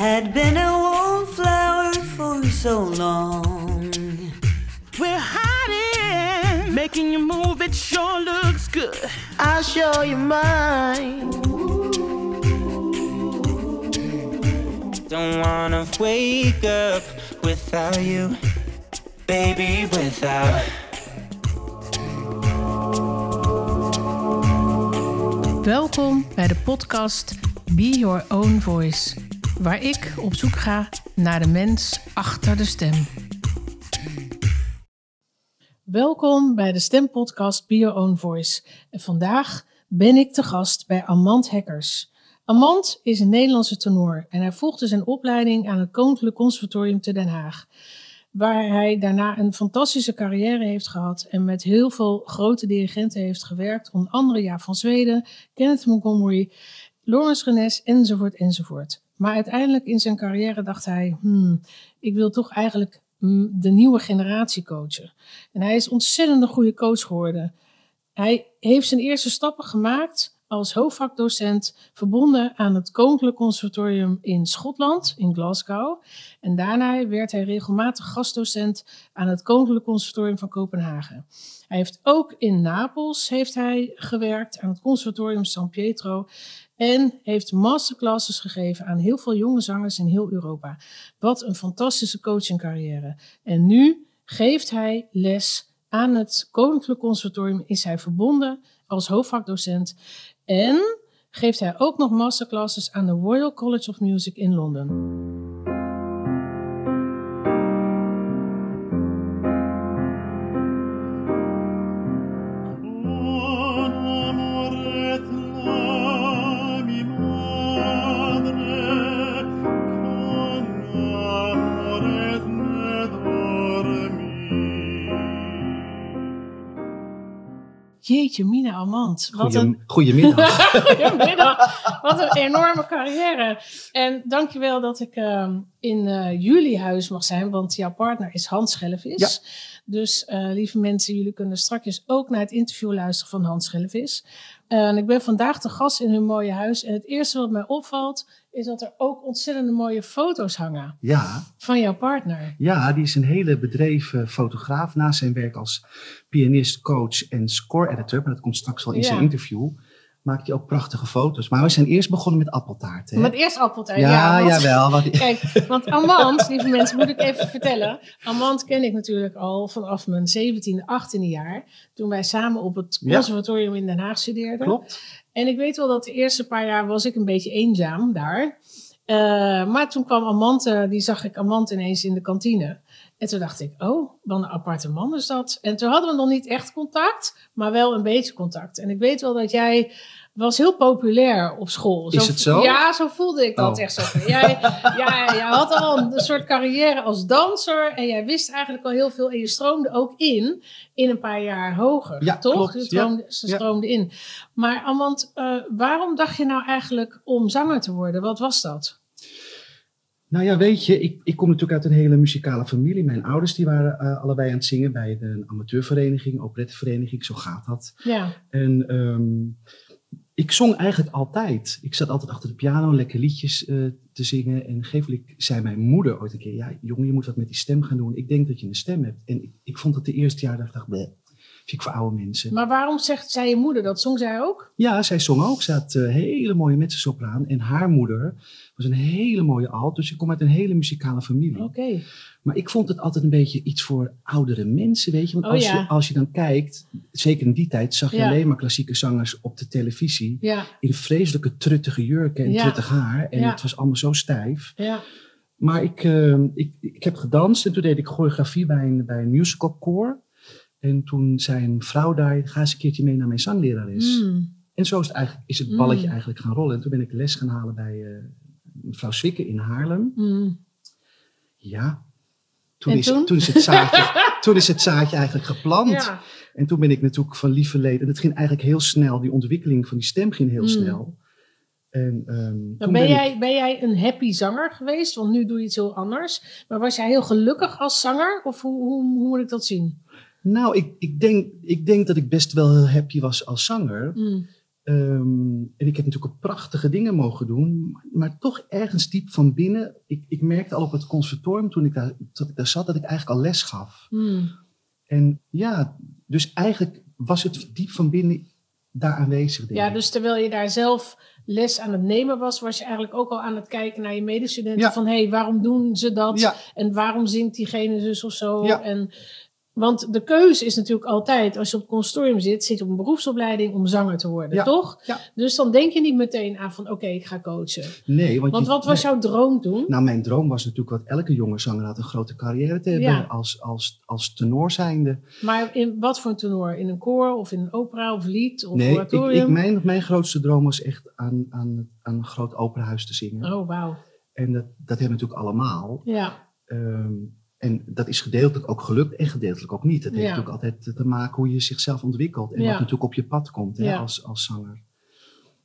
had been a wallflower for so long. We're hiding, making you move. It sure looks good. I'll show you mine. Don't wanna wake up without you, baby, without. Welkom bij de podcast Be Your Own Voice, waar ik op zoek ga naar de mens achter de stem. Welkom bij de stempodcast Be Your Own Voice. En vandaag ben ik te gast bij Amand Hekkers. Amand is een Nederlandse tenor en hij volgde zijn opleiding aan het Koninklijk Conservatorium te Den Haag. Waar hij daarna een fantastische carrière heeft gehad en met heel veel grote dirigenten heeft gewerkt. Onder andere Ja van Zweden, Kenneth Montgomery, Lawrence Renes enzovoort enzovoort. Maar uiteindelijk in zijn carrière dacht hij, hmm, ik wil toch eigenlijk mm, de nieuwe generatie coachen. En hij is ontzettend een goede coach geworden. Hij heeft zijn eerste stappen gemaakt als hoofdvakdocent verbonden aan het Koninklijk Conservatorium in Schotland, in Glasgow. En daarna werd hij regelmatig gastdocent aan het Koninklijk Conservatorium van Kopenhagen. Hij heeft ook in Napels heeft hij gewerkt aan het Conservatorium San Pietro en heeft masterclasses gegeven aan heel veel jonge zangers in heel Europa. Wat een fantastische coachingcarrière. En nu geeft hij les aan het Koninklijk Conservatorium, is hij verbonden als hoofdvakdocent. En geeft hij ook nog masterclasses aan de Royal College of Music in Londen. Jeetje, Mina Amand. Wat een, Goedemiddag. Goedemiddag. Wat een enorme carrière. En dankjewel dat ik ehm, in eh, jullie huis mag zijn, want jouw partner is Hans Schellevis. Dus eh, lieve mensen, jullie kunnen straks ook naar het interview luisteren van Hans Schellevis. En ik ben vandaag te gast in hun mooie huis. En het eerste wat mij opvalt, is dat er ook ontzettend mooie foto's hangen ja, van jouw partner. ja, die is een hele bedreven fotograaf. Naast zijn werk als pianist, coach en score editor, maar dat komt straks wel in Ja. zijn interview, maakt hij ook prachtige foto's. Maar we zijn eerst begonnen met appeltaart. Hè? Met eerst appeltaart. ja, want- jawel. Want, Kijk, want Amand, lieve mensen, moet ik even vertellen. Amand ken ik natuurlijk al vanaf mijn 17e, 18e jaar. Toen wij samen op het Ja. conservatorium in Den Haag studeerden. klopt. En ik weet wel dat de eerste paar jaar was ik een beetje eenzaam daar. Eh, maar toen kwam Amand, eh, die zag ik Amand ineens in de kantine. En toen dacht ik, oh, wat een aparte man is dat. En toen hadden we nog niet echt contact, maar wel een beetje contact. En ik weet wel dat jij was heel populair op school. Is het zo? Ja, zo voelde ik dat Oh. echt zo. Jij, ja, jij had al een soort carrière als danser en jij wist eigenlijk al heel veel. En je stroomde ook in, in een paar jaar hoger, Ja, toch? klopt, stroomde, ze Ja. stroomde in. Maar Amand, eh, waarom dacht je nou eigenlijk om zanger te worden? Wat was dat? Nou ja, weet je, ik, ik kom natuurlijk uit een hele muzikale familie. Mijn ouders die waren eh, allebei aan het zingen bij een amateurvereniging, operettevereniging, zo gaat dat. Ja, En ehm, ik zong eigenlijk altijd. Ik zat altijd achter de piano, lekker liedjes eh, te zingen. En geeflijk zei mijn moeder ooit een keer: Ja, jongen, je moet wat met die stem gaan doen. Ik denk dat je een stem hebt. En ik, ik vond dat de eerste jaar, dat ik dacht, bleh, vind ik voor oude mensen. maar waarom zegt zij je moeder dat? Zong zij ook? Ja, zij zong ook. Ze had eh, hele mooie mezzosopraan. En haar moeder was een hele mooie alt. Dus ik kom uit een hele muzikale familie. Oké. Maar ik vond het altijd een beetje iets voor oudere mensen, weet je. Want Oh, als, ja. je, als je dan kijkt, zeker in die tijd, zag je Ja. alleen maar klassieke zangers op de televisie. Ja, In vreselijke truttige jurken en truttig haar. En het was allemaal zo stijf. ja. Maar ik, eh, ik, ik heb gedanst en toen deed ik choreografie bij een, bij een musical koor. En toen zei een vrouw daar, ga eens een keertje mee naar mijn zanglerares. Mm. En zo is het, eigenlijk, is het balletje Mm. eigenlijk gaan rollen. En toen ben ik les gaan halen bij eh, mevrouw Zwikke in Haarlem. Mm. Ja, toen, En is, toen? toen? is het zaadje, toen is het zaadje eigenlijk geplant. Ja. En toen ben ik natuurlijk van lieverleden. En het ging eigenlijk heel snel, die ontwikkeling van die stem ging heel Mm. snel. En, toen ben, ik- jij, ben jij een happy zanger geweest? Want nu doe je iets heel anders. Maar was jij heel gelukkig als zanger? Of hoe, hoe, hoe moet ik dat zien? Nou, ik, ik, denk, ik denk dat ik best wel heel happy was als zanger. Mm. Ehm, en ik heb natuurlijk prachtige dingen mogen doen, maar, maar toch ergens diep van binnen. Ik, ik merkte al op het conservatorium toen ik daar, dat ik daar zat, dat ik eigenlijk al les gaf. Hmm. En ja, dus eigenlijk was het diep van binnen daar aanwezig. denk Ja, ik. dus terwijl je daar zelf les aan het nemen was, was je eigenlijk ook al aan het kijken naar je medestudenten. Ja. Van hé, hey, waarom doen ze dat? Ja, En waarom zingt diegene zus of zo? Ja. En, want de keuze is natuurlijk altijd, als je op het consortium zit, zit je op een beroepsopleiding om zanger te worden, Ja. toch? Ja. Dus dan denk je niet meteen aan van oké, ik ga coachen. nee. Want, Want je- wat was nee. jouw droom toen? Nou, mijn droom was natuurlijk wat elke jonge zanger had, een grote carrière te hebben Ja. als, als, als tenor zijnde. Maar in wat voor een tenor? In een koor of in een opera of lied of Nee, ik, oratorium? ik, mijn, mijn grootste droom was echt aan, aan, aan een groot operahuis te zingen. Oh, wauw. En dat, dat hebben we natuurlijk allemaal. Ja, Ehm, en dat is gedeeltelijk ook gelukt en gedeeltelijk ook niet. Het heeft natuurlijk altijd te maken hoe je zichzelf ontwikkelt. En wat natuurlijk op je pad komt hè, als, als zanger.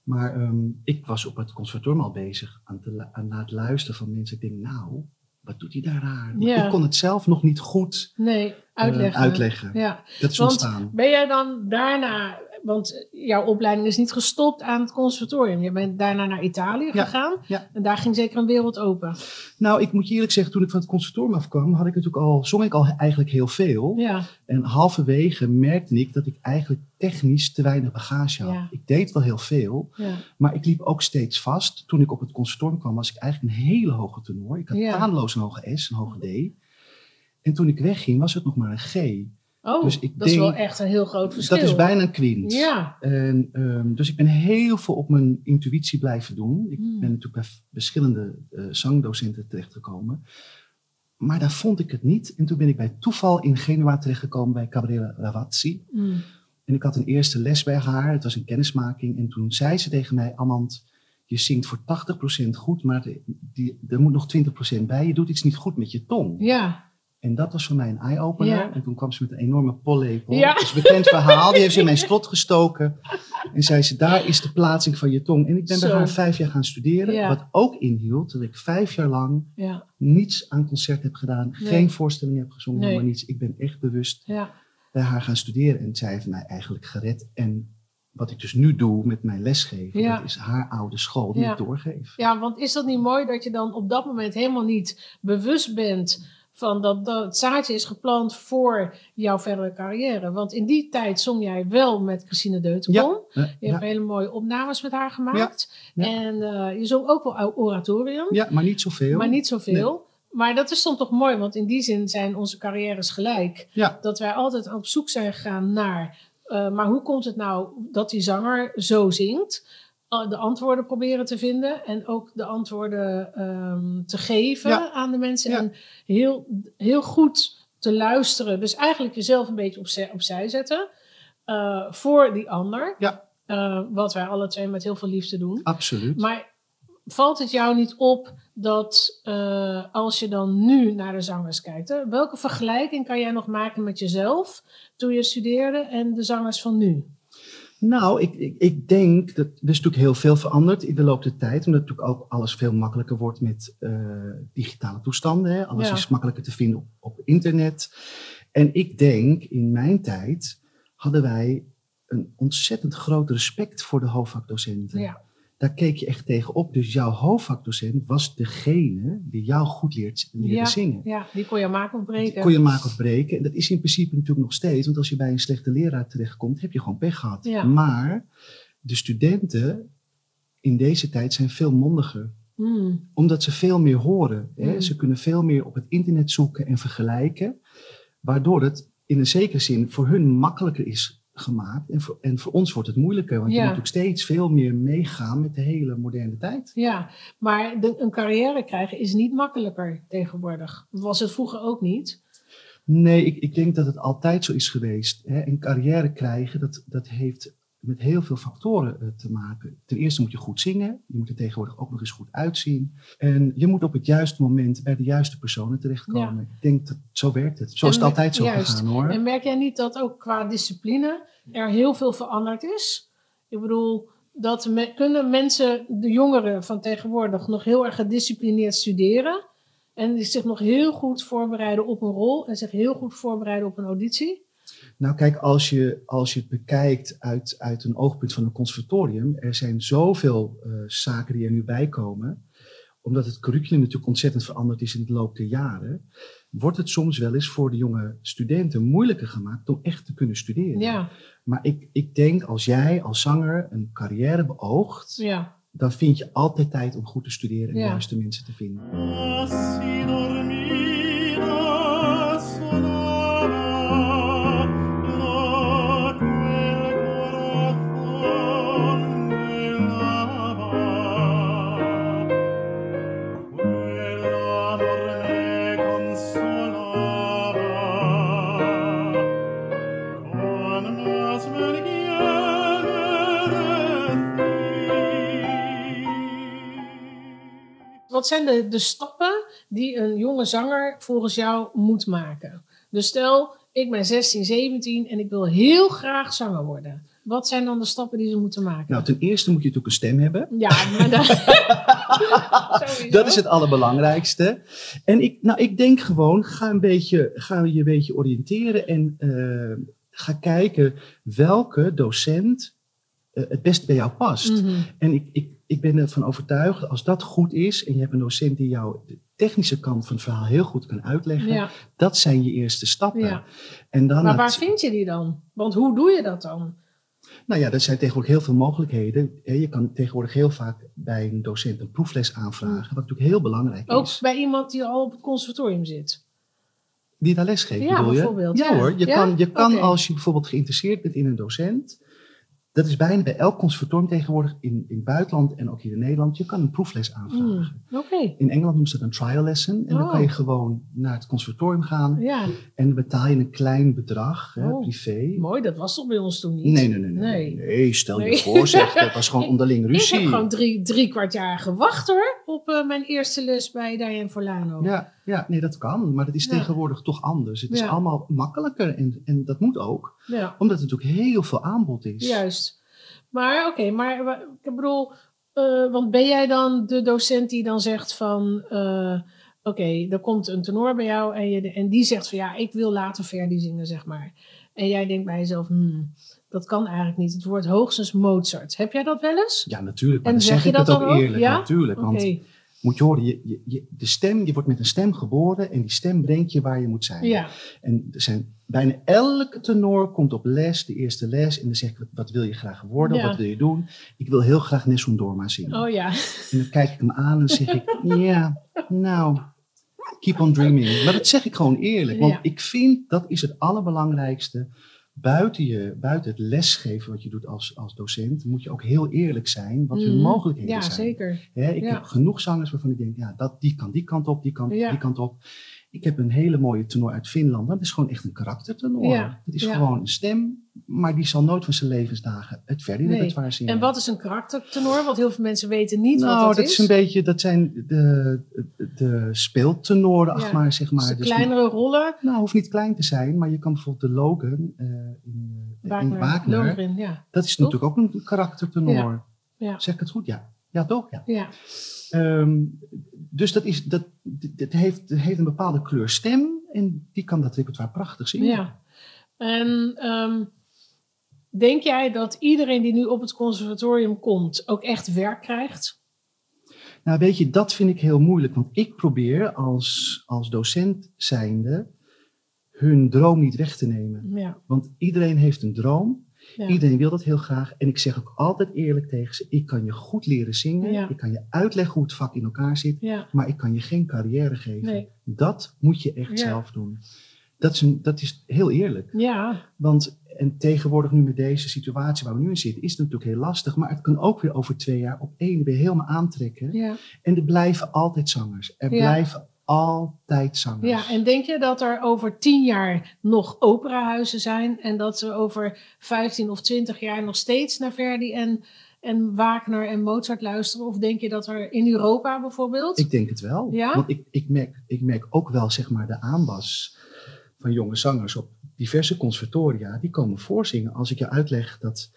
Maar ehm, ik was op het conservatorium al bezig aan, te, aan het luisteren van mensen. Ik denk, nou, wat doet hij daar raar? Ja. Ik kon het zelf nog niet goed nee, eh, uitleggen. uitleggen. Ja, Dat is Want ontstaan. ben jij dan daarna, want jouw opleiding is niet gestopt aan het conservatorium. Je bent daarna naar Italië Ja, gegaan ja. en daar ging zeker een wereld open. Nou, ik moet je eerlijk zeggen, toen ik van het conservatorium afkwam, had ik natuurlijk al, zong ik al eigenlijk heel veel. Ja, En halverwege merkte ik dat ik eigenlijk technisch te weinig bagage had. Ik deed wel heel veel, maar ik liep ook steeds vast. Toen ik op het conservatorium kwam, was ik eigenlijk een hele hoge tenor. Ik had taanloos een hoge S, een hoge D. En toen ik wegging, was het nog maar een G. Oh, Dus ik dat is wel echt een heel groot verschil. Dat is bijna een kwint. Ja, En, ehm, dus ik ben heel veel op mijn intuïtie blijven doen. Ik Hmm. ben natuurlijk bij verschillende eh, zangdocenten terechtgekomen. Maar daar vond ik het niet. En toen ben ik bij toeval in Genua terechtgekomen bij Gabriele Ravazzi. Mm. En ik had een eerste les bij haar. Het was een kennismaking. En toen zei ze tegen mij, Amand, je zingt voor 80% goed, maar de- die, er moet nog 20% bij. Je doet iets niet goed met je tong. ja, En dat was voor mij een eye-opener. Ja. En toen kwam ze met een enorme pollepel. Ja. Dat is een bekend verhaal. Die heeft ze in mijn strot gestoken. En zei ze, daar is de plaatsing van je tong. En ik ben bij haar vijf jaar gaan studeren. Ja. Wat ook inhield dat ik vijf jaar lang niets aan concert heb gedaan. Nee. Geen voorstelling heb gezongen, Nee. maar niets. Ik ben echt bewust ja, bij haar gaan studeren. En zij heeft mij eigenlijk gered. En wat ik dus nu doe met mijn lesgeven, Ja. dat is haar oude school die ik doorgeef. ja, want is dat niet mooi dat je dan op dat moment helemaal niet bewust bent van dat, dat het zaadje is geplant voor jouw verdere carrière? Want in die tijd zong jij wel met Christine Deutenkom. Ja, Je hebt ja, hele mooie opnames met haar gemaakt. En eh, je zong ook wel oratorium, ja, maar niet zoveel. maar niet zoveel. Maar dat is dan toch mooi, want in die zin zijn onze carrières gelijk. Ja. Dat wij altijd op zoek zijn gegaan naar, eh, maar hoe komt het nou dat die zanger zo zingt? De antwoorden proberen te vinden en ook de antwoorden ehm, te geven Ja. aan de mensen. Ja. En heel, heel goed te luisteren. Dus eigenlijk jezelf een beetje opzij, opzij zetten eh, voor die ander. Ja. Eh, wat wij alle twee met heel veel liefde doen. Absoluut. Maar valt het jou niet op dat eh, als je dan nu naar de zangers kijkt, hè, welke vergelijking kan jij nog maken met jezelf toen je studeerde en de zangers van nu? Nou, ik, ik, ik denk dat er is natuurlijk heel veel veranderd in de loop der tijd. Omdat natuurlijk ook alles veel makkelijker wordt met eh, digitale toestanden. Hè. Alles Ja. is makkelijker te vinden op, op internet. En ik denk, in mijn tijd hadden wij een ontzettend groot respect voor de hoofdvakdocenten. Ja, Daar keek je echt tegenop. Dus jouw hoofdvakdocent was degene die jou goed leert, leerde Ja. zingen. ja die kon je maken of breken. Kon je maken of breken. En dat is in principe natuurlijk nog steeds. Want als je bij een slechte leraar terechtkomt, heb je gewoon pech gehad. Ja. Maar de studenten in deze tijd zijn veel mondiger. Hmm, Omdat ze veel meer horen. Hè? Mm. Ze kunnen veel meer op het internet zoeken en vergelijken. Waardoor het in een zekere zin voor hun makkelijker is gemaakt. En voor, en voor ons wordt het moeilijker. Want Ja. je moet natuurlijk steeds veel meer meegaan met de hele moderne tijd. ja, maar de, een carrière krijgen is niet makkelijker tegenwoordig. Dat was het vroeger ook niet. Nee, ik, ik denk dat het altijd zo is geweest. Hè. Een carrière krijgen, dat, dat heeft met heel veel factoren eh, te maken. Ten eerste moet je goed zingen. Je moet er tegenwoordig ook nog eens goed uitzien. En je moet op het juiste moment bij de juiste personen terechtkomen. Ik denk dat zo werkt het. Zo is het altijd zo juist. gegaan hoor. En merk jij niet dat ook qua discipline er heel veel veranderd is? Ik bedoel, dat me- kunnen mensen, de jongeren van tegenwoordig, nog heel erg gedisciplineerd studeren en die zich nog heel goed voorbereiden op een rol en zich heel goed voorbereiden op een auditie? Nou kijk, als je, als je het bekijkt uit, uit een oogpunt van een conservatorium, er zijn zoveel eh, zaken die er nu bij komen, omdat het curriculum natuurlijk ontzettend veranderd is in het loop der jaren, wordt het soms wel eens voor de jonge studenten moeilijker gemaakt om echt te kunnen studeren. Ja, Maar ik, ik denk, als jij als zanger een carrière beoogt, ja. dan vind je altijd tijd om goed te studeren en Ja. de juiste mensen te vinden. Wat zijn de, de stappen die een jonge zanger volgens jou moet maken? Dus stel, ik ben 16, 17 en ik wil heel graag zanger worden. Wat zijn dan de stappen die ze moeten maken? Nou, ten eerste moet je natuurlijk een stem hebben. Ja, maar dat... Dat is het allerbelangrijkste. En ik, nou, ik denk gewoon, ga, een beetje, ga je een beetje oriënteren en eh, ga kijken welke docent eh, het best bij jou past. Mhm. En ik, ik, ik ben ervan overtuigd, als dat goed is en je hebt een docent die jou de technische kant van het verhaal heel goed kan uitleggen, Ja, dat zijn je eerste stappen. ja. En dan Maar het- waar vind je die dan? Want hoe doe je dat dan? Nou ja, er zijn tegenwoordig heel veel mogelijkheden. Je kan tegenwoordig heel vaak bij een docent een proefles aanvragen, wat natuurlijk heel belangrijk Ook is. bij iemand die al op het conservatorium zit. Die daar les geeft, Ja, bedoel je? bijvoorbeeld, Ja, ja. hoor, je Ja? kan, je kan als je bijvoorbeeld geïnteresseerd bent in een docent, dat is bijna bij elk conservatorium tegenwoordig in, in het buitenland en ook hier in Nederland, je kan een proefles aanvragen. Hmm, Oké, In Engeland noemen ze dat een trial lesson. En dan Oh. kan je gewoon naar het conservatorium gaan ja, en dan betaal je een klein bedrag, hè, Oh. privé. mooi. Dat was toch bij ons toen niet? Nee, nee, nee, nee, Nee. nee. Nee, stel je voor, zeg, dat was gewoon onderling Ik ruzie. heb gewoon drie, drie kwart jaar gewacht hoor, op eh, mijn eerste les bij Diane Forlano. Ja, ja, nee, dat kan. Maar dat is Ja. tegenwoordig toch anders. Het is allemaal makkelijker en, en dat moet ook. Ja, Omdat er natuurlijk heel veel aanbod is. juist. Maar oké, maar ik bedoel, eh, want ben jij dan de docent die dan zegt van, eh, oké, er komt een tenor bij jou en, je, en die zegt van ja, ik wil later Verdi zingen, zeg maar. En jij denkt bij jezelf, hmm, dat kan eigenlijk niet. Het wordt hoogstens Mozart. Heb jij dat wel eens? Ja, natuurlijk. Maar En dan zeg zeg, je ik dat het dan ook ook? eerlijk. Ja? Natuurlijk. Want moet je horen, je, je, je- de stem, je wordt met een stem geboren en die stem brengt je waar je moet zijn. ja, En er zijn bijna elke tenor komt op les, de eerste les, en dan zeg ik, wat, wil je graag worden? Ja. Wat wil je doen? Ik wil heel graag Nessun Dorma zingen. oh ja. En dan kijk ik hem aan en zeg ik, ja, nou, keep on dreaming. Maar dat zeg ik gewoon eerlijk, want Ja. ik vind dat is het allerbelangrijkste. Buiten, je, buiten het lesgeven wat je doet als, als docent, moet je ook heel eerlijk zijn wat hun Mhm. mogelijkheden Ja, zijn. zeker. Hè, ik Ja. heb genoeg zangers waarvan ik denk, ja, dat, die kan die kant op, die kan Ja. die kant op. Ik heb een hele mooie tenor uit Finland. Dat is gewoon echt een karaktertenor. Ja, Het is ja. gewoon een stem, maar die zal nooit van zijn levensdagen het verder Nee. repertoire zingen. En wat is een karaktertenor? Want heel veel mensen weten niet nou, wat dat, dat is een beetje, dat zijn de, de speeltenoren, ach maar, zeg maar. Dus de Dus kleinere rollen. nou, hoeft niet klein te zijn, maar je kan bijvoorbeeld de Logan eh, in, in Wagner, Wagner. Lohengrin, ja. Dat is natuurlijk ook een karaktertenor. Ja. Ja. Zeg ik het goed? Ja. Ja, toch? Ja. Ja, Ehm, dus dat, is, dat, dat heeft, dat heeft een bepaalde kleur stem en die kan dat repertoire prachtig zingen. ja. En ehm, denk jij dat iedereen die nu op het conservatorium komt ook echt werk krijgt? Nou, weet je, dat vind ik heel moeilijk, want ik probeer als, als docent zijnde hun droom niet weg te nemen. Ja, Want iedereen heeft een droom, ja. iedereen wil dat heel graag. En ik zeg ook altijd eerlijk tegen ze, ik kan je goed leren zingen, Ja. ik kan je uitleggen hoe het vak in elkaar zit, ja. maar ik kan je geen carrière geven. Nee. Dat moet je echt zelf doen. Dat is, een, dat is heel eerlijk. ja. Want en tegenwoordig nu met deze situatie waar we nu in zitten, is het natuurlijk heel lastig. Maar het kan ook weer over twee jaar op één weer helemaal aantrekken. En er blijven altijd zangers. Er blijven altijd zangers. Ja, en denk je dat er over tien jaar nog operahuizen zijn en dat we over 15 of 20 jaar nog steeds naar Verdi en, en Wagner en Mozart luisteren? Of denk je dat er in Europa bijvoorbeeld? Ik denk het wel. Ja? Want ik, ik, merk, ik merk ook wel zeg maar, de aanwas van jonge zangers op diverse conservatoria. Die komen voorzingen. Als ik je uitleg dat...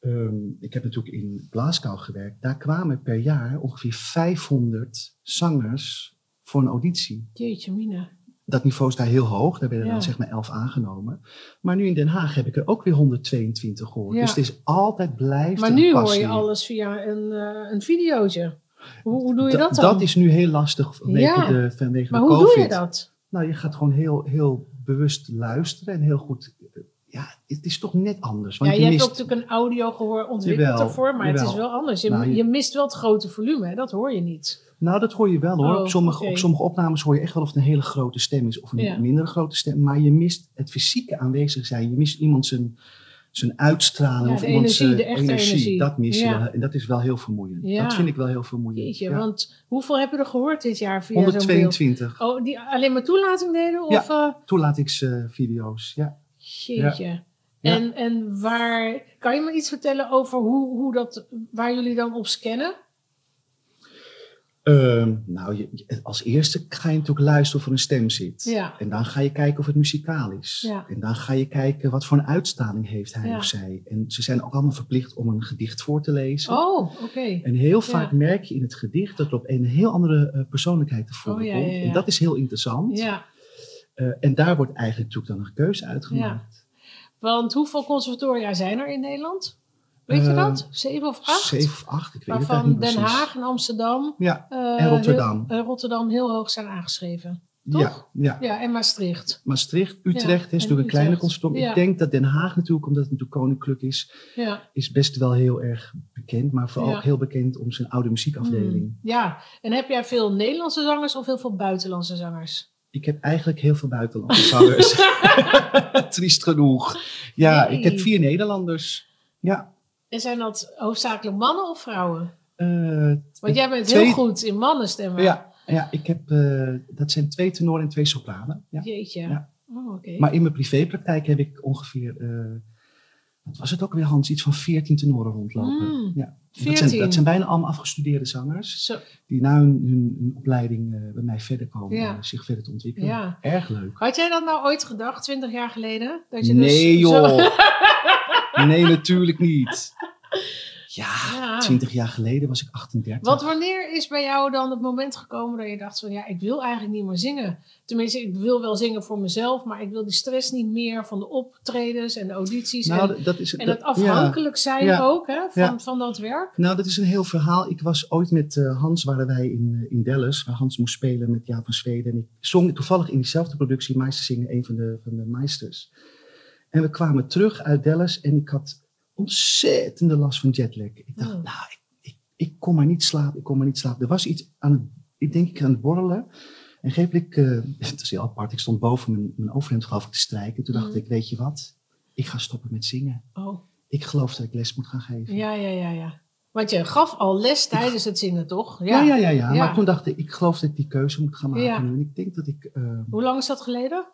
ehm, ik heb natuurlijk in Glasgow gewerkt. Daar kwamen per jaar ongeveer 500 zangers voor een auditie. Jeetje mina. dat niveau is daar heel hoog. Daar werden Ja. dan zeg maar 11 aangenomen. Maar nu in Den Haag heb ik er ook weer 122 gehoord. Ja. Dus het is altijd blijft Maar nu hoor je alles via een, eh een videootje. Hoe, hoe doe je Da- dat dan? Dat is nu heel lastig vanwege Ja. de, vanwege maar de hoe COVID. doe je dat? Nou, je gaat gewoon heel, heel bewust luisteren en heel goed. eh, Ja, het is toch net anders. Want Ja, je, je hebt mist, natuurlijk een audiogehoor ontwikkeld Jawel, ervoor, maar het is wel anders. Je, Nou, je- je mist wel het grote volume, hè? dat hoor je niet. Nou, dat hoor je wel hoor. Oh, op, sommige, oké. op sommige opnames hoor je echt wel of het een hele grote stem is of een Ja. mindere grote stem. Maar je mist het fysieke aanwezig zijn. Je mist iemand zijn, zijn uitstraling Ja, of iemand energie, zijn energie. Dat mis je Ja. En dat is wel heel vermoeiend. Ja. Dat vind ik wel heel vermoeiend. Jeetje, Ja. want hoeveel heb je er gehoord dit jaar via zo'n beeld? 122 Oh, die alleen maar toelating deden? Of, eh toelatingsvideo's. ja. jeetje. En, en waar, kan je me iets vertellen over hoe, hoe dat, waar jullie dan op scannen? Ehm, nou, je, als eerste ga je natuurlijk luisteren of er een stem zit. Ja. En dan ga je kijken of het muzikaal is. Ja. En dan ga je kijken wat voor een uitstraling heeft hij Ja. of zij. En ze zijn ook allemaal verplicht om een gedicht voor te lezen. Oh, oké. En heel vaak merk je in het gedicht dat er op een heel andere eh, persoonlijkheid te voren Oh, komt. En dat is heel interessant. Ja, Eh, en daar wordt eigenlijk natuurlijk dan een keuze uitgemaakt. want hoeveel conservatoria zijn er in Nederland? Weet je Eh, dat? Zeven of acht? Zeven of acht, ik weet het niet Den precies. Haag en Amsterdam Ja, eh, En Rotterdam. Heel, eh, Rotterdam heel hoog zijn aangeschreven. ja, Toch? ja. Ja, en Maastricht. Maastricht, Utrecht Ja, is natuurlijk een kleine. Ja. Ik denk dat Den Haag natuurlijk, omdat het natuurlijk koninklijk is, Ja. is best wel heel erg bekend. Maar vooral heel bekend om zijn oude muziekafdeling. Mm, ja, en heb jij veel Nederlandse zangers of heel veel buitenlandse zangers? Ik heb eigenlijk heel veel buitenlandse zangers. Triest genoeg. Ja, Nee. ik heb vier Nederlanders. Ja. En zijn dat hoofdzakelijk mannen of vrouwen? eh, Want jij bent twee- heel goed in mannenstemmen. Ja, ja ik heb, eh, dat zijn twee tenoren en twee sopranen. Ja. Jeetje. Ja. Oh, oké. Maar in mijn privépraktijk heb ik ongeveer, eh, wat was het ook weer Hans, iets van 14 tenoren rondlopen. Mm, ja. Dat, 14. zijn, dat zijn bijna allemaal afgestudeerde zangers. Zo, Die na hun, hun, hun opleiding bij mij verder komen, Ja. zich verder te ontwikkelen. Ja. Erg leuk. Had jij dat nou ooit gedacht, 20 jaar geleden? Dat je Nee dus zo- joh, nee natuurlijk niet. Ja, Ja. 20 jaar geleden was ik 38. Want wanneer is bij jou dan het moment gekomen dat je dacht van ja, ik wil eigenlijk niet meer zingen. Tenminste, ik wil wel zingen voor mezelf, maar ik wil die stress niet meer van de optredens en de audities nou, en, dat is, en dat- afhankelijk zijn Ja. ook hè, van, Ja. van dat werk. Nou, dat is een heel verhaal. Ik was ooit met eh, Hans, waren wij in, eh, in Dallas, waar Hans moest spelen met Jaap van Zweden. En ik zong toevallig in diezelfde productie Meisters zingen, een van de, van de meisters. En we kwamen terug uit Dallas en ik had ontzettende last van jetlag. Ik dacht, Oh. nou, ik, ik, ik kon maar niet slapen, ik kon maar niet slapen. Er was iets aan het, ik denk ik aan het borrelen. En geeflijk, eh het is heel apart, ik stond boven mijn, mijn overhemd geloof ik te strijken. Toen dacht Mhm. ik, weet je wat, ik ga stoppen met zingen. Oh, Ik geloof dat ik les moet gaan geven. ja, ja, ja, ja. Want je gaf al les tijdens het zingen, toch? Ja, ja, ja, ja. Ja. Maar toen dacht ik, ik geloof dat ik die keuze moet gaan maken Ja. En ik denk dat ik, eh, Hoe lang is dat geleden?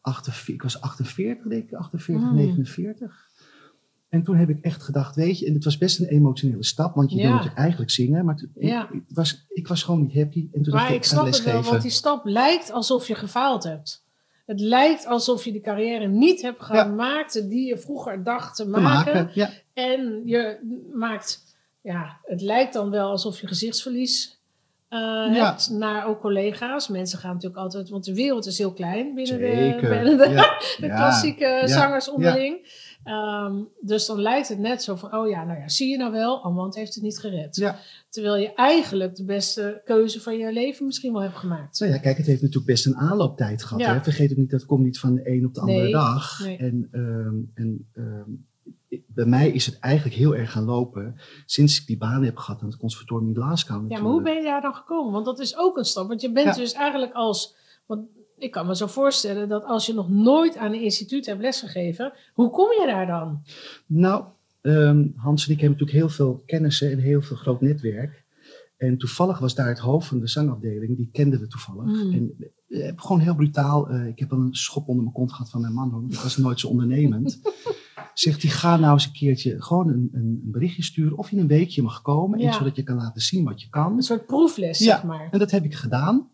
48, ik was 48, denk ik, 48, Mm. 49. En toen heb ik echt gedacht, weet je, en het was best een emotionele stap, want je Ja. wil natuurlijk eigenlijk zingen, maar toen- ik, Ja. ik was, ik was gewoon niet happy. En toen dacht Maar ik, ik ik snap het wel, want die stap lijkt alsof je gefaald hebt. Het lijkt alsof je die carrière niet hebt Ja. gemaakt die je vroeger dacht te te maken. maken. Ja, En je maakt, ja, het lijkt dan wel alsof je gezichtsverlies Ja. hebt naar ook collega's. Mensen gaan natuurlijk altijd, want de wereld is heel klein binnen de, binnen de, Ja, de ja, klassieke ja, zangers onderling. Ehm, dus dan lijkt het net zo van, oh ja, nou ja, zie je nou wel, Amand heeft het niet gered. Terwijl je eigenlijk de beste keuze van je leven misschien wel hebt gemaakt. Nou ja, kijk, het heeft natuurlijk best een aanlooptijd gehad. Hè? Vergeet ook niet, dat komt niet van de een op de andere Nee, dag. nee. En, ehm, en ehm, bij mij is het eigenlijk heel erg gaan lopen sinds ik die baan heb gehad aan het conservatorium in Glasgow. Ja, maar hoe ben je daar dan gekomen? Want dat is ook een stap. Want je bent Ja. dus eigenlijk als. Want ik kan me zo voorstellen dat als je nog nooit aan een instituut hebt lesgegeven, hoe kom je daar dan? Nou, ehm, Hans en ik hebben natuurlijk heel veel kennissen en heel veel groot netwerk. En toevallig was daar het hoofd van de zangafdeling, die kenden we toevallig. Mm. En eh, heb gewoon heel brutaal, eh, ik heb een schop onder mijn kont gehad van mijn man, want ik was nooit zo ondernemend. Zegt hij, ga nou eens een keertje gewoon een, een, een berichtje sturen of je een weekje mag komen, Ja. en zodat je kan laten zien wat je kan. Een soort proefles, Ja. zeg maar. En dat heb ik gedaan.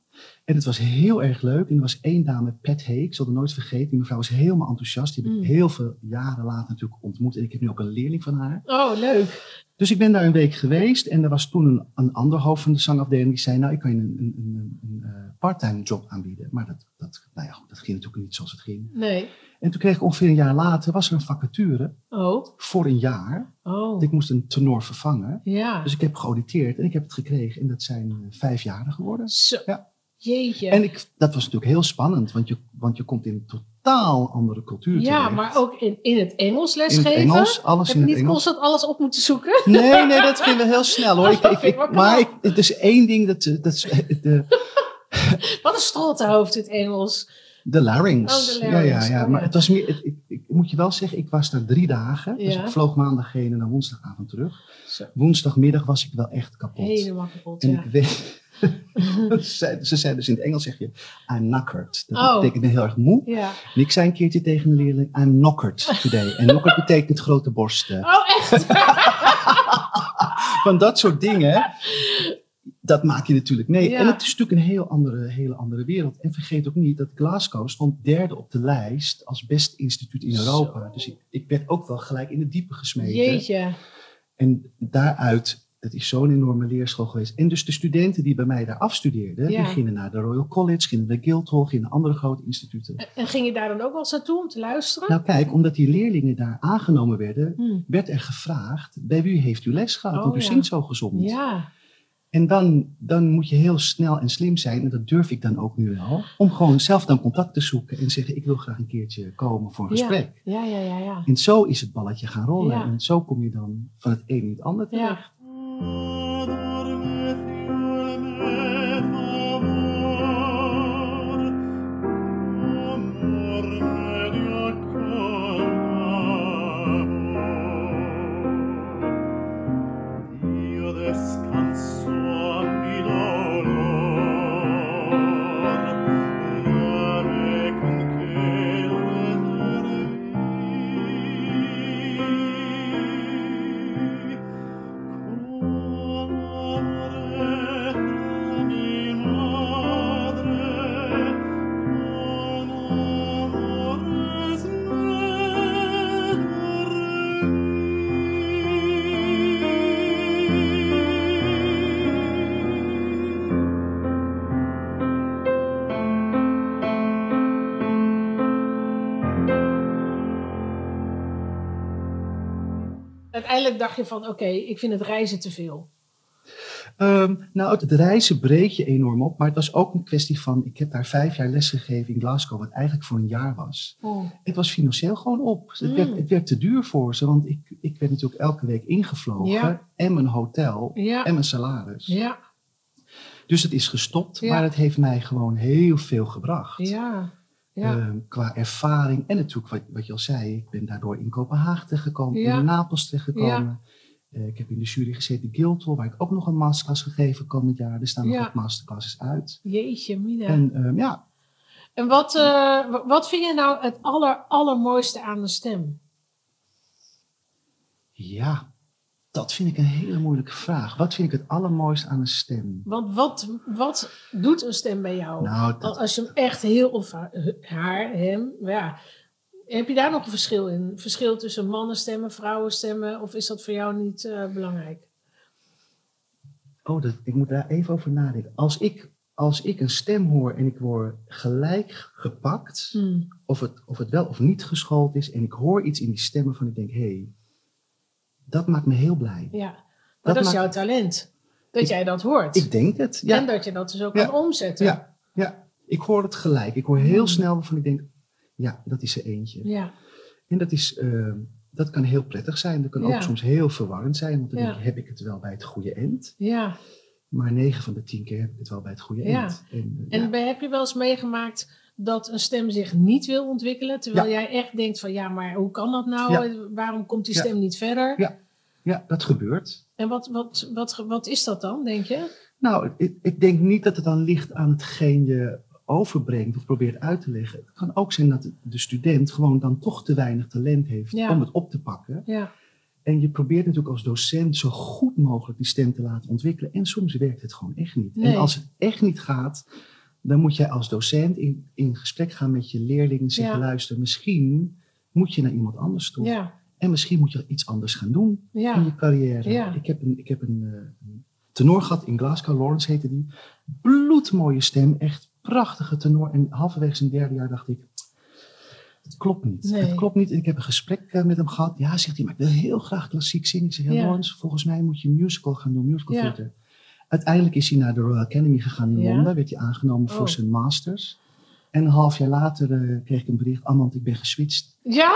En het was heel erg leuk. En er was één dame, Pat Hay, ik zal het nooit vergeten. Die mevrouw was helemaal enthousiast. Die heb ik Mm. heel veel jaren later natuurlijk ontmoet. En ik heb nu ook een leerling van haar. Oh, leuk. Dus ik ben daar een week geweest. En er was toen een, een ander hoofd van de zangafdeling. Die zei, nou, ik kan je een, een, een, een, eh, parttime job aanbieden. Maar dat, dat, nou ja, goed, dat ging natuurlijk niet zoals het ging. Nee. En toen kreeg ik ongeveer een jaar later, was er een vacature Oh. voor een jaar. Oh. Ik moest een tenor vervangen. Ja. Dus ik heb geauditeerd en ik heb het gekregen. En dat zijn eh, vijf jaren geworden. Zo. Ja. Jeetje. En ik, dat was natuurlijk heel spannend, want je, want je komt in een totaal andere cultuur ja, terecht. maar ook in, in het Engels in lesgeven. het Engels, alles Heb in je het niet Engels. constant alles op moeten zoeken? Nee, nee, dat ging wel heel snel hoor. Ik, ik, ik maar ik, het is één ding, dat, dat is de, Wat een strottenhoofd, het Engels. de larynx. Oh, de larynx, Ja, ja, ja. oh, maar het was meer, ik, ik moet je wel zeggen, ik was daar drie dagen. Dus ik vloog maandag heen en dan woensdagavond terug. Zo. Woensdagmiddag was ik wel echt kapot. Helemaal kapot, En ja. ik weet, ze zeiden- ze zeiden dus in het Engels zeg je, I'm knackered. Dat Oh. betekent heel erg moe. Ja. En ik zei een keertje tegen een leerling, I'm knockered today. En knockered betekent grote borsten. Oh, echt? Van dat soort dingen, dat maak je natuurlijk mee. Ja. En het is natuurlijk een heel andere, hele andere wereld. En vergeet ook niet dat Glasgow stond derde op de lijst als beste instituut in Europa. Zo. Dus ik, ik werd ook wel gelijk in de diepe gesmeten. Jeetje. En daaruit, het is zo'n enorme leerschool geweest. En dus de studenten die bij mij daar afstudeerden, Ja. die gingen naar de Royal College, gingen naar de Guildhall, gingen naar andere grote instituten. En- ging je daar dan ook wel eens naartoe om te luisteren? Nou kijk, omdat die leerlingen daar aangenomen werden, Hm. werd er gevraagd, bij wie heeft u les gehad? Oh, Want u ja. zingt zo gezond. Ja. En dan, dan moet je heel snel en slim zijn, en dat durf ik dan ook nu wel, om gewoon zelf dan contact te zoeken en zeggen, ik wil graag een keertje komen voor een Ja. gesprek. Ja, ja, ja, ja. En zo is het balletje gaan rollen. Ja. En zo kom je dan van het een in het ander terecht. Ja. Uiteindelijk dacht je van, oké, ik vind het reizen te veel. Ehm, nou, het reizen breek je enorm op. Maar het was ook een kwestie van, ik heb daar vijf jaar lesgegeven in Glasgow, wat eigenlijk voor een jaar was. Het was financieel gewoon op. Het, Mm. werd, het werd te duur voor ze, want ik, ik werd natuurlijk elke week ingevlogen. Ja. En mijn hotel Ja. en mijn salaris. Ja, Dus het is gestopt, maar het heeft mij gewoon heel veel gebracht. ja, ja. Ehm, qua ervaring en natuurlijk wat, wat je al zei, ik ben daardoor in Kopenhagen terechtgekomen, Ja. in Napels terechtgekomen. Eh, ik heb in de jury gezeten in Guildhall, waar ik ook nog een masterclass gegeven komend jaar. Er staan nog wat masterclasses uit. Jeetje, mina. En ehm, ja, En wat, eh, wa- wat vind je nou het aller, allermooiste aan de stem? ja, dat vind ik een hele moeilijke vraag. Wat vind ik het allermooiste aan een stem? Want wat, wat doet een stem bij jou? Nou, dat, als je hem echt heel, of haar, haar, hem, ja. Heb je daar nog een verschil in? Verschil tussen mannenstemmen, vrouwenstemmen? Of is dat voor jou niet eh, belangrijk? oh, dat, ik moet daar even over nadenken. Als ik, als ik een stem hoor en ik word gelijk gepakt, Hmm. of het, of het wel of niet geschoold is, en ik hoor iets in die stemmen van ik denk, hé, hey, dat maakt me heel blij. Ja, maar Dat dat, is maakt- jouw talent. Dat Ik- jij dat hoort. Ik denk het, ja. En dat je dat dus ook Ja. kan omzetten. Ja, ja, ik hoor het gelijk. Ik hoor heel Hmm. snel waarvan ik denk, ja, dat is er eentje. Ja, En dat, is, eh, dat kan heel prettig zijn. Dat kan Ja. ook soms heel verwarrend zijn. Want dan Ja. denk heb ik het wel bij het goede eind? ja. Maar negen van de tien keer heb ik het wel bij het goede eind. En, eh, En heb je wel eens meegemaakt dat een stem zich niet wil ontwikkelen? Terwijl jij echt denkt van ja, maar hoe kan dat nou? Waarom komt die stem niet verder? Ja. Ja, dat gebeurt. En wat, wat, wat, wat is dat dan, denk je? Nou, ik, ik denk niet dat het dan ligt aan hetgeen je overbrengt of probeert uit te leggen. Het kan ook zijn dat de- de student gewoon dan toch te weinig talent heeft Ja. om het op te pakken. Ja, En je probeert natuurlijk als docent zo goed mogelijk die stem te laten ontwikkelen. En soms werkt het gewoon echt niet. Nee. En als het echt niet gaat, dan moet jij als docent in, in gesprek gaan met je leerlingen. en Zeggen, Ja. luister, misschien moet je naar iemand anders toe. ja, En misschien moet je iets anders gaan doen in je carrière. Ja. Ik heb een, ik heb een, eh, een tenor gehad in Glasgow, Lawrence heette die. Bloedmooie stem, echt prachtige tenor. En halverwege zijn derde jaar dacht ik, het klopt niet. Nee. Het klopt niet. En ik heb een gesprek eh, met hem gehad. Ja, zegt hij, maar ik wil heel graag klassiek zingen. Ik zeg, ja, Ja. Lawrence, volgens mij moet je musical gaan doen, musical theater. Uiteindelijk is hij naar de Royal Academy gegaan in. Londen. Werd hij aangenomen Oh. voor zijn masters. En een half jaar later eh, kreeg ik een bericht. Amand, ik ben geswitcht. Ja?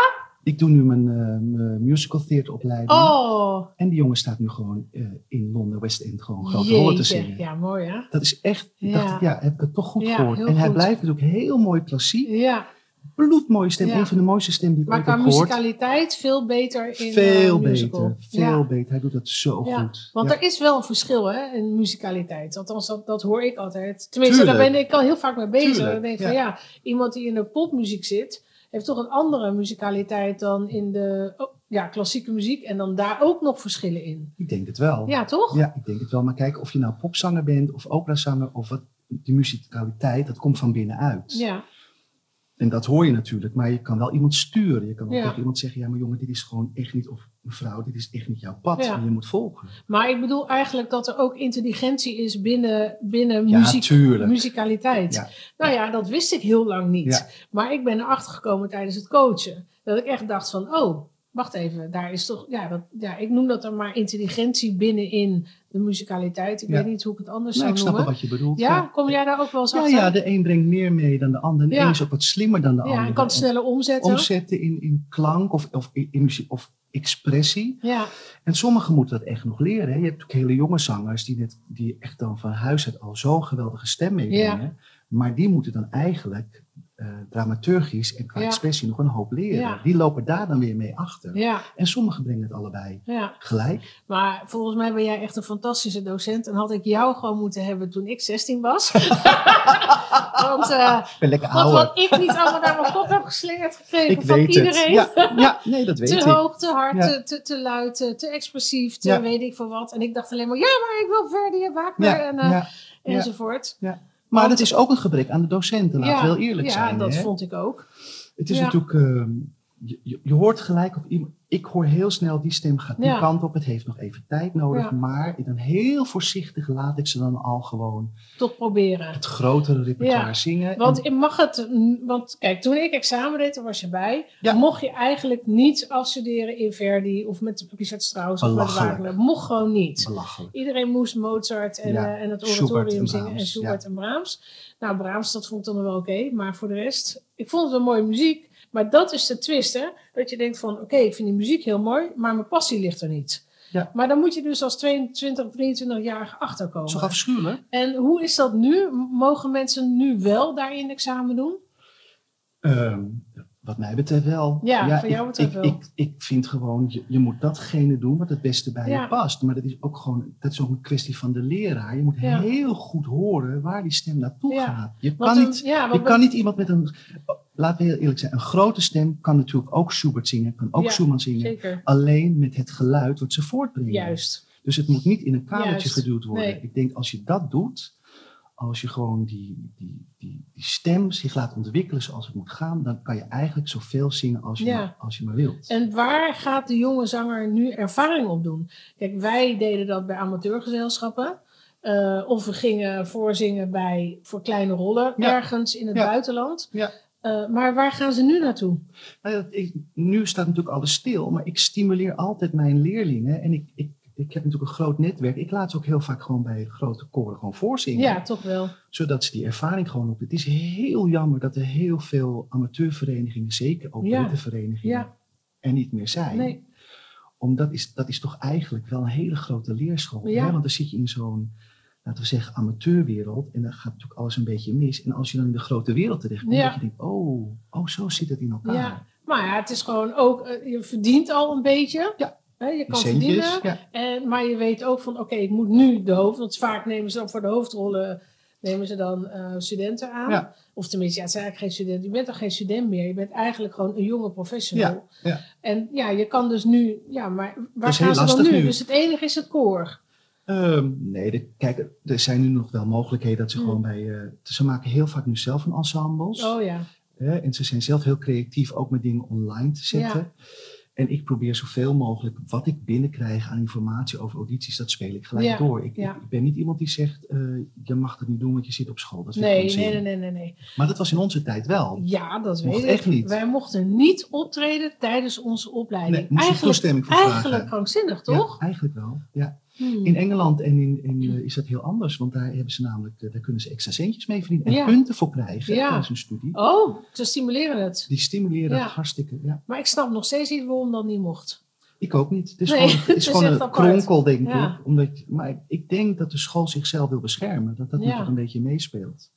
Ik doe nu mijn, eh, mijn musical theateropleiding. Oh, En die jongen staat nu gewoon eh, in Londen, West End, gewoon grote rollen te zingen. Ja, mooi hè? Dat is echt, Ja. dacht ik, ja, heb ik het toch goed gehoord. En hij blijft natuurlijk heel mooi klassiek. Ja, Bloedmooie stem, Ja. een van de mooiste stemmen die ik maar ooit qua heb gehoord. musicaliteit veel beter in Veel eh, musical. beter, veel Ja. beter. Hij doet dat zo Ja, goed. Want er is wel een verschil hè, in musicaliteit. Althans, dat, dat hoor ik altijd. Tenminste, daar ben ik al heel vaak mee bezig. Ik denk van ja, iemand die in de popmuziek zit, heeft toch een andere musicaliteit dan in de oh, ja, klassieke muziek. En dan daar ook nog verschillen in. Ik denk het wel. Ja, toch? Ja, ik denk het wel. Maar kijk, of je nou popzanger bent of operazanger of wat, die musicaliteit, dat komt van binnenuit. Ja, En dat hoor je natuurlijk, maar je kan wel iemand sturen. Je kan wel Ja. tegen iemand zeggen, ja maar jongen, dit is gewoon echt niet, of mevrouw, dit is echt niet jouw pad. Ja. En je moet volgen. maar ik bedoel eigenlijk dat er ook intelligentie is binnen, binnen Ja, muziek. Ja. Nou ja, dat wist ik heel lang niet. Maar ik ben erachter gekomen tijdens het coachen. Dat ik echt dacht van, oh, wacht even, daar is toch, ja, dat, ja ik noem dat dan maar intelligentie binnenin de musicaliteit. Ik Ja. weet niet hoe ik het anders Nou, ik zou snap wel noemen. wat je bedoelt. Ja, kom jij daar ook wel eens Ja, achter? ja, de een brengt meer mee dan de ander. En de Ja. een is ook wat slimmer dan de Ja, ander. en kan het sneller omzetten. omzetten in, in klank of, of, in, in muziek, of expressie. Ja, En sommigen moeten dat echt nog leren. Hè. Je hebt ook hele jonge zangers die, net, die echt dan van huis uit al zo'n geweldige stem meebrengen. Maar die moeten dan eigenlijk eh, dramaturgisch en qua Ja. expressie nog een hoop leren. Ja. Die lopen daar dan weer mee achter. ja, En sommigen brengen het allebei gelijk. Maar volgens mij ben jij echt een fantastische docent. En had ik jou gewoon moeten hebben toen ik 16 was. Want eh, wat, wat ik niet allemaal naar mijn kop heb geslingerd gekregen Ik van weet iedereen. het. Ja, ja, nee, dat weet te ik. hoog, te hard, te, te, te luid, te, te expressief, te weet ik veel wat. En ik dacht alleen maar, ja, maar ik wil en Wagner Ja, en, eh, ja, enzovoort. ja. Maar Want- dat is ook een gebrek aan de docenten, laten we heel eerlijk ja, zijn. dat hè. vond ik ook. Het is Ja. natuurlijk, ehm, je, je, je hoort gelijk op iemand. Ik hoor heel snel die stem gaat die Ja. kant op. Het heeft nog even tijd nodig. Ja. Maar dan heel voorzichtig laat ik ze dan al gewoon Toch proberen. het grotere repertoire Ja, zingen. Want En- mag het, want kijk, toen ik examen deed, toen was je bij, mocht je eigenlijk niet afstuderen in Verdi of met Richard Strauss of met. Wagner. Mocht gewoon niet. belachelijk. Iedereen moest Mozart en, eh, en het oratorium en zingen en Schubert en Brahms. Nou, Brahms, dat vond ik dan wel oké, maar voor de rest, ik vond het wel mooie muziek. Maar dat is de twist, hè? Dat je denkt van, oké, ik vind die muziek heel mooi, maar mijn passie ligt er niet. Ja. Maar dan moet je dus als 22, 23-jarige Dat achterkomen. toch afschuwelijk? En hoe is dat nu? Mogen mensen nu wel daarin examen doen? Ehm, wat mij betreft wel. Ja, voor jou betreft ik, wel. Ik, ik vind gewoon, je, je moet datgene doen wat het beste bij Ja. je past. Maar dat is ook gewoon, dat is ook een kwestie van de leraar. Je moet Ja. heel goed horen waar die stem naartoe gaat. Je Want kan een- niet Je want kan niet iemand met een, laten we heel eerlijk zijn, een grote stem kan natuurlijk ook Schubert zingen, kan ook Ja, Schumann zingen. Zeker. Alleen met het geluid wat ze voortbrengen. Juist. Dus het moet niet in een kamertje geduwd worden. Nee. Ik denk als je dat doet, als je gewoon die, die, die, die stem zich laat ontwikkelen zoals het moet gaan, dan kan je eigenlijk zoveel zingen als je, Ja. maar, als je maar wilt. En waar gaat de jonge zanger nu ervaring op doen? Kijk, wij deden dat bij amateurgezelschappen. Eh, of we gingen voorzingen bij, voor kleine rollen Ja. ergens in het Ja. buitenland. Eh, maar waar gaan ze nu naartoe? Nou ja, ik, nu staat natuurlijk alles stil, maar ik stimuleer altijd mijn leerlingen. En ik, ik, ik heb natuurlijk een groot netwerk. Ik laat ze ook heel vaak gewoon bij grote koren gewoon voorzingen. Ja, toch wel. Zodat ze die ervaring gewoon op. Het is heel jammer dat er heel veel amateurverenigingen, zeker ook Ja. verenigingen, Ja. er niet meer zijn. Nee. Omdat is, dat is toch eigenlijk wel een hele grote leerschool. Ja. Hè? Want dan zit je in zo'n, laten we zeggen, amateurwereld. En dan gaat natuurlijk alles een beetje mis. En als je dan in de grote wereld terechtkomt, Ja. dat je denkt, oh, oh, zo zit het in elkaar. Ja. Maar ja, het is gewoon ook, eh, je verdient al een beetje. Ja. Hè, je kan centjes, verdienen. ja. En, maar je weet ook van, oké, ik moet nu de hoofd... Want vaak nemen ze dan voor de hoofdrollen nemen ze dan eh, studenten aan. Ja. Of tenminste, ja, het zijn eigenlijk geen student. Je bent toch geen student meer. Je bent eigenlijk gewoon een jonge professional. Ja, ja. En ja, je kan dus nu... Ja, maar waar gaan ze dan nu. Dus het enige is het koor. Ehm, nee, de, kijk, er zijn nu nog wel mogelijkheden dat ze Hmm. gewoon bij... eh, ze maken heel vaak nu zelf een ensembles. Oh ja. En ze zijn zelf heel creatief ook met dingen online te zetten. En ik probeer zoveel mogelijk wat ik binnenkrijg aan informatie over audities, dat speel ik gelijk Ja, door. Ik, ja. ik ben niet iemand die zegt, eh, je mag het niet doen, want je zit op school. Dat Nee, nee, nee, nee, nee, nee. Maar dat was in onze tijd wel. Ja, dat Mocht weet ik. echt niet. Wij mochten niet optreden tijdens onze opleiding. Nee, moest je eigenlijk, toestemming voor vragen. eigenlijk krankzinnig, toch? Ja, eigenlijk wel. Ja. Hmm. In Engeland en in, in, eh, is dat heel anders, want daar hebben ze namelijk, eh, daar kunnen ze extra centjes mee verdienen en Ja. punten voor krijgen Ja. tijdens hun studie. Oh, ze stimuleren het. Die stimuleren Ja. hartstikke. Ja. Maar ik snap nog steeds niet waarom dat niet mocht. Ik ook niet. Het is Nee, gewoon, het is een kronkel, denk Ja. ik. Omdat, maar ik- denk dat de school zichzelf wil beschermen. Dat dat Ja. nog een beetje meespeelt.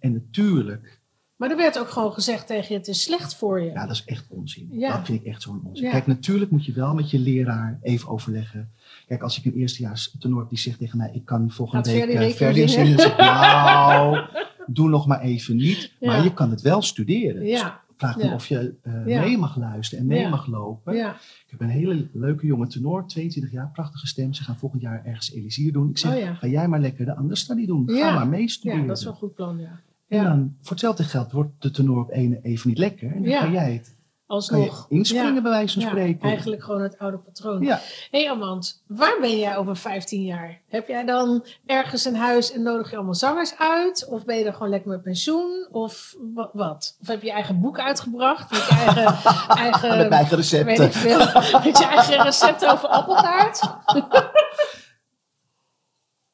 En natuurlijk, Maar er werd ook gewoon gezegd tegen je, het is slecht voor je. ja, dat is echt onzin. Ja. Dat vind ik echt zo'n onzin. Kijk, natuurlijk moet je wel met je leraar even overleggen. Kijk, als ik een eerstejaars tenor heb die zegt tegen mij, ik kan volgende Gaat week Verdi eh, zingen? Dan zeg ik, nou, doe nog maar even niet. Ja. Maar je kan het wel studeren. Ja, Vraag Ja. of je eh, mee mag luisteren en mee mag lopen. Ik heb een hele leuke jonge tenor, 22 jaar, prachtige stem. Ze gaan volgend jaar ergens Elisier doen. Ik zeg, Oh ga jij maar lekker de understudy doen. Ga maar meestuderen. ja, dat is wel een goed plan, ja. En dan, voor hetzelfde geld wordt de tenor op ene even niet lekker. En dan ga jij het Alsnog. inspringen Ja. bij wijze van Ja, spreken. eigenlijk gewoon het oude patroon. Ja, Hé hey Amand, waar ben jij over 15 jaar? Heb jij dan ergens een huis en nodig je allemaal zangers uit? Of ben je dan gewoon lekker met pensioen? Of wa- wat? Of heb je je eigen boek uitgebracht? Met je eigen, eigen met eigen weet ik recepten. veel, met je eigen recept over appeltaart?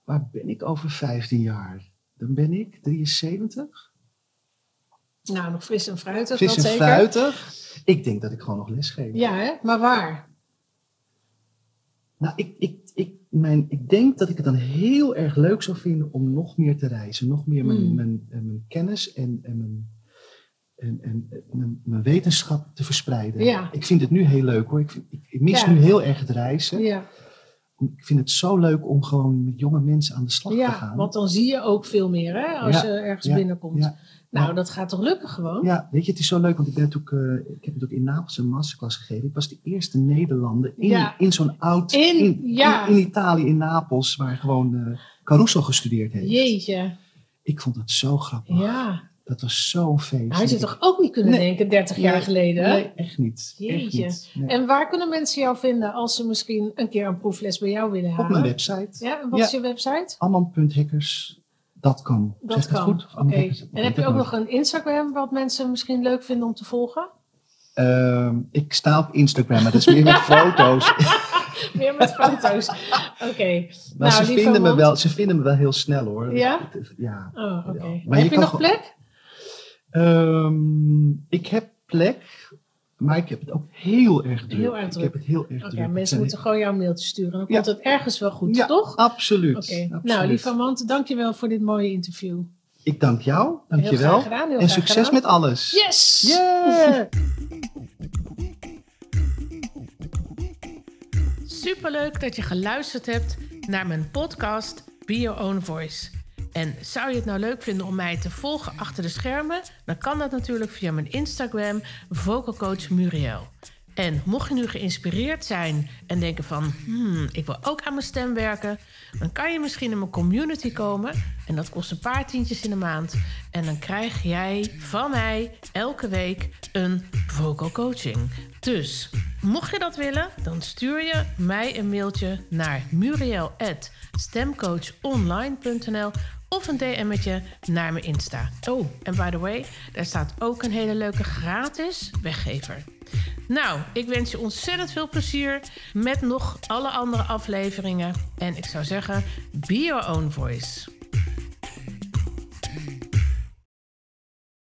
Waar ben ik over 15 jaar? Dan ben ik 73. Nou, nog fris en fruitig, dat en zeker. fruitig. Ik denk dat ik gewoon nog les geef. Ja, hè? maar waar? Nou, ik, ik, ik, mijn, ik denk dat ik het dan heel erg leuk zou vinden om nog meer te reizen. Nog meer mijn, Mm. mijn, eh, mijn kennis en, en, mijn, en, en, en mijn, mijn wetenschap te verspreiden. Ja. Ik vind het nu heel leuk hoor. Ik, vind- ik, ik mis Ja. nu heel erg het reizen. Ja, Ik vind het zo leuk om gewoon met jonge mensen aan de slag te ja gaan. want dan zie je ook veel meer hè, als Ja, je ergens ja, binnenkomt. ja. Nou, dat gaat toch lukken gewoon? Ja, weet je, het is zo leuk, want ik, ben natuurlijk, eh, ik heb natuurlijk in Napels een masterclass gegeven. Ik was de eerste Nederlander in, in zo'n oud, In- in, in Italië, in Napels, waar gewoon eh, Caruso gestudeerd heeft. Jeetje, Ik vond dat zo grappig. ja. Dat was zo'n feest. Hij je toch ook niet kunnen Nee. denken 30 jaar geleden? Nee, echt niet. Echt Jeetje. niet. Nee. En waar kunnen mensen jou vinden als ze misschien een keer een proefles bij jou willen halen? Op mijn website. Ja, en wat Ja. is je website? Amand.hackers.com. Dat Zeg ik kan. goed? Oké. En heb je ook nog een Instagram wat mensen misschien leuk vinden om te volgen? Ehm, ik sta op Instagram, maar dat is meer met foto's. Meer met foto's. Oké. Maar Nou, ze, vinden me wel, ze vinden me wel heel snel hoor. Ja? Ja. Oh. Maar Heb je je kan nog plek? Ehm, ik heb plek, maar ik heb het ook heel erg druk. Heel erg Ik druk. heb het heel erg druk. Mensen moeten gewoon jouw mailtje sturen. Dan Ja. komt het ergens wel goed, Ja, toch? Absoluut. Oké. absoluut. Nou, lieve Amand, dankjewel voor dit mooie interview. Ik dank jou, dankjewel. gedaan. Heel En succes gedaan. met alles. Yes! Yeah! Superleuk dat je geluisterd hebt naar mijn podcast Be Your Own Voice. En zou je het nou leuk vinden om mij te volgen achter de schermen? Dan kan dat natuurlijk via mijn Instagram, vocalcoach Muriel. En mocht je nu geïnspireerd zijn en denken van... Hmm, ik wil ook aan mijn stem werken... dan kan je misschien in mijn community komen. En dat kost een paar tientjes in de maand. En dan krijg jij van mij elke week een vocal coaching. Dus mocht je dat willen, dan stuur je mij een mailtje naar muriel.stemcoachonline.nl of een DM'tje naar mijn Insta. Oh, en by the way, daar staat ook een hele leuke gratis weggever. Nou, ik wens je ontzettend veel plezier met nog alle andere afleveringen. En ik zou zeggen, be your own voice.